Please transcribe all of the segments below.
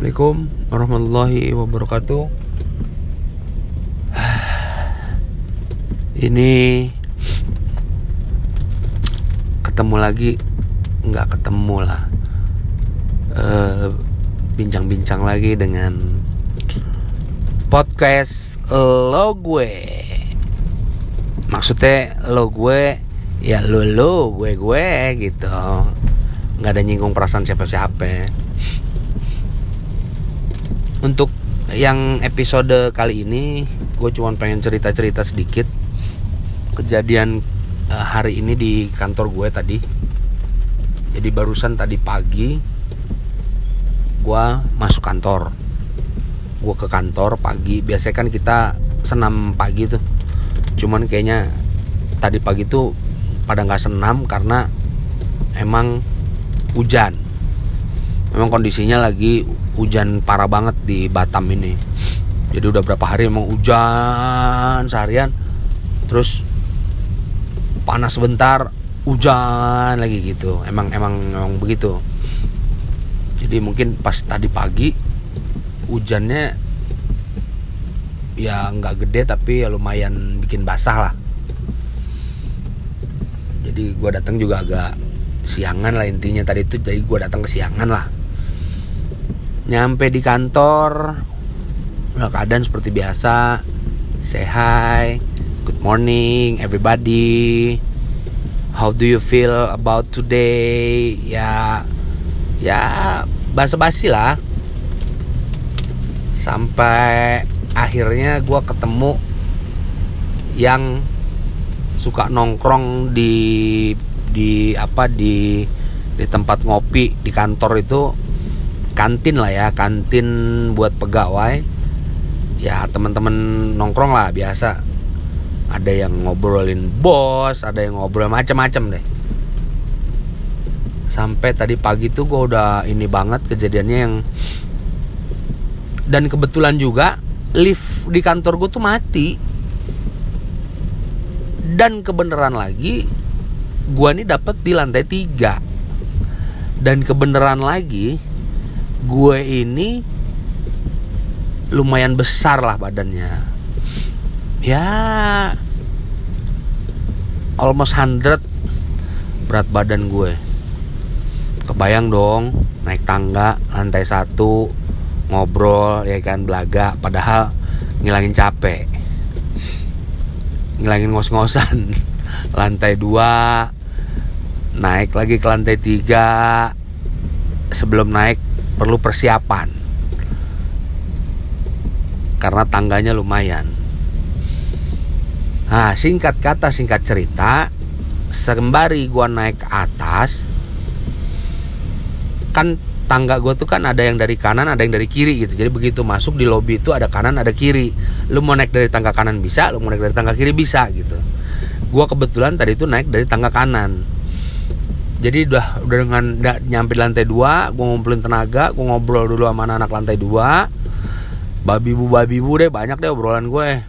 Assalamualaikum warahmatullahi wabarakatuh. Ini Ketemu lagi Nggak ketemu lah. Eh, Bincang-bincang lagi dengan Podcast Lo Gue. Maksudnya lo gue Ya lo lo gue gue gitu. Nggak ada nyinggung perasaan siapa-siapa untuk yang episode kali ini gue cuma pengen cerita-cerita sedikit. Kejadian uh, hari ini di kantor gue tadi. Jadi barusan tadi pagi gue masuk kantor. Gue ke kantor pagi. Biasanya kan kita senam pagi tuh. Cuman kayaknya tadi pagi tuh pada nggak senam karena emang hujan memang kondisinya lagi hujan parah banget di Batam ini. Jadi udah berapa hari emang hujan seharian. Terus panas sebentar hujan lagi gitu. Emang emang emang begitu. Jadi mungkin pas tadi pagi hujannya ya nggak gede tapi ya lumayan bikin basah lah. Jadi gue datang juga agak siangan lah intinya tadi itu jadi gue datang ke siangan lah nyampe di kantor udah keadaan seperti biasa. Say hi good morning everybody. How do you feel about today? Ya ya basa-basi lah. Sampai akhirnya gue ketemu yang suka nongkrong di di apa di di tempat ngopi di kantor itu kantin lah ya kantin buat pegawai. Ya teman-teman nongkrong lah biasa. Ada yang ngobrolin bos ada yang ngobrol macam-macam deh. Sampai tadi pagi tuh gue udah ini banget kejadiannya yang dan kebetulan juga lift di kantor gue tuh mati. Dan kebenaran lagi gua nih dapat di lantai tiga. Dan kebenaran lagi gue ini lumayan besar lah badannya. Ya almost 100 berat badan gue. Kebayang dong naik tangga lantai satu ngobrol ya kan belaga padahal ngilangin capek. Ngilangin ngos-ngosan. Lantai dua naik lagi ke lantai tiga. Sebelum naik perlu persiapan. Karena tangganya lumayan. Nah singkat kata singkat cerita sembari gua naik ke atas kan tangga gue tuh kan ada yang dari kanan ada yang dari kiri gitu. Jadi begitu masuk di lobi itu ada kanan ada kiri. Lu mau naik dari tangga kanan bisa lu mau naik dari tangga kiri bisa gitu. Gue kebetulan tadi itu naik dari tangga kanan jadi udah udah dengan da, nyampe di lantai dua gue ngumpulin tenaga gue ngobrol dulu sama anak, -anak lantai dua. Babi bu babi bu deh banyak deh obrolan gue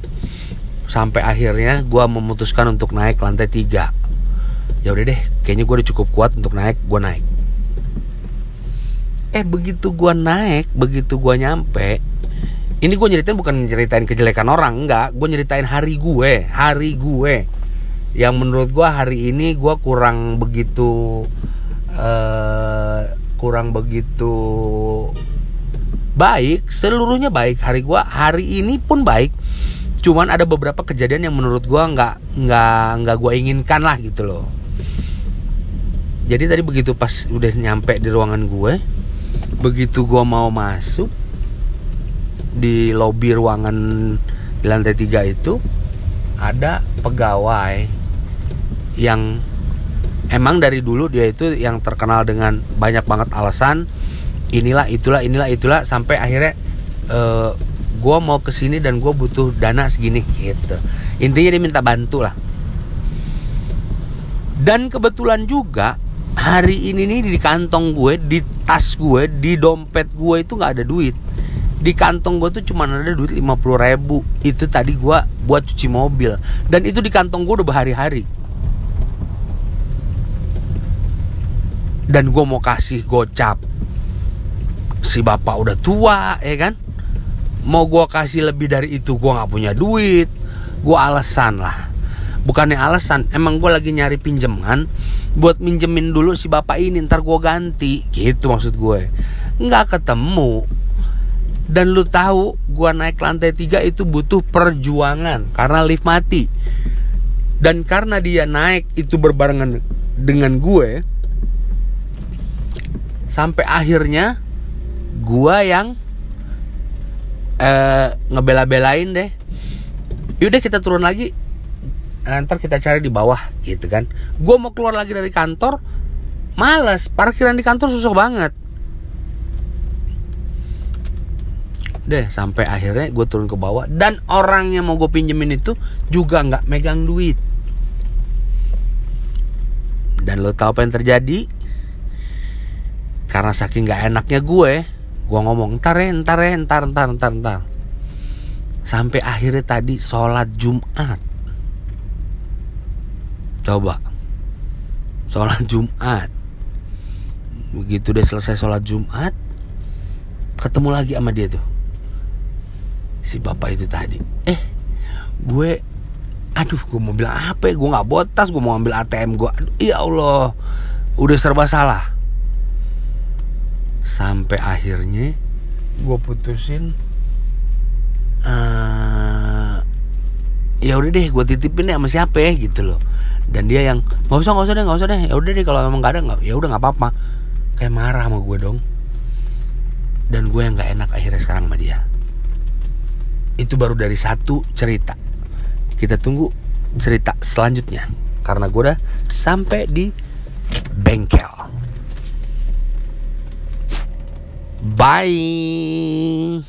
sampai akhirnya gue memutuskan untuk naik lantai tiga. Ya udah deh kayaknya gue udah cukup kuat untuk naik gue naik. Eh begitu gue naik begitu gue nyampe ini gue nyeritain bukan nyeritain kejelekan orang enggak. Gue nyeritain hari gue hari gue yang menurut gue hari ini gue kurang begitu uh, kurang begitu baik seluruhnya baik. Hari gue hari ini pun baik. Cuman ada beberapa kejadian yang menurut gue nggak nggak nggak gue inginkan lah gitu loh. Jadi tadi begitu pas udah nyampe di ruangan gue begitu gue mau masuk di lobi ruangan di lantai tiga itu ada pegawai yang emang dari dulu dia itu yang terkenal dengan banyak banget alasan inilah itulah inilah itulah sampai akhirnya uh, eh, gue mau ke sini dan gue butuh dana segini gitu. Intinya dia minta bantu lah. Dan kebetulan juga hari ini nih di kantong gue di tas gue di dompet gue itu nggak ada duit. Di kantong gue tuh cuma ada duit 50 ribu. Itu tadi gue buat cuci mobil. Dan itu di kantong gue udah berhari-hari dan gue mau kasih gocap si bapak udah tua ya kan? Mau gue kasih lebih dari itu gue nggak punya duit. Gue alasan lah. Bukannya alasan emang gue lagi nyari pinjaman buat minjemin dulu si bapak ini ntar gue ganti. Gitu maksud gue. Nggak ketemu. Dan lu tahu gue naik lantai tiga itu butuh perjuangan karena lift mati. Dan karena dia naik itu berbarengan dengan gue sampai akhirnya gue yang eh, ngebela-belain deh. Yaudah kita turun lagi. Nah, ntar kita cari di bawah gitu kan. Gue mau keluar lagi dari kantor males. Parkiran di kantor susah banget. Deh sampai akhirnya gue turun ke bawah. Dan orang yang mau gue pinjemin itu juga nggak megang duit. Dan lo tau apa yang terjadi karena saking nggak enaknya gue gue ngomong ntar ya ntar ya ntar ntar ntar ntar. Sampai akhirnya tadi sholat Jumat. Coba. Sholat Jumat. Begitu deh selesai sholat Jumat ketemu lagi sama dia tuh. Si bapak itu tadi. Eh gue aduh gue mau bilang apa ya? Gue nggak botas gue mau ambil ATM gue aduh, ya Allah udah serba salah sampai akhirnya gue putusin uh, ya udah deh gue titipin deh sama siapa ya gitu loh. Dan dia yang nggak usah nggak usah deh nggak usah deh. Ya udah deh kalau memang nggak ada nggak ya udah nggak apa-apa. Kayak marah sama gue dong. Dan gue yang nggak enak akhirnya sekarang sama dia. Itu baru dari satu cerita. Kita tunggu cerita selanjutnya. Karena gue udah sampai di bengkel Bye.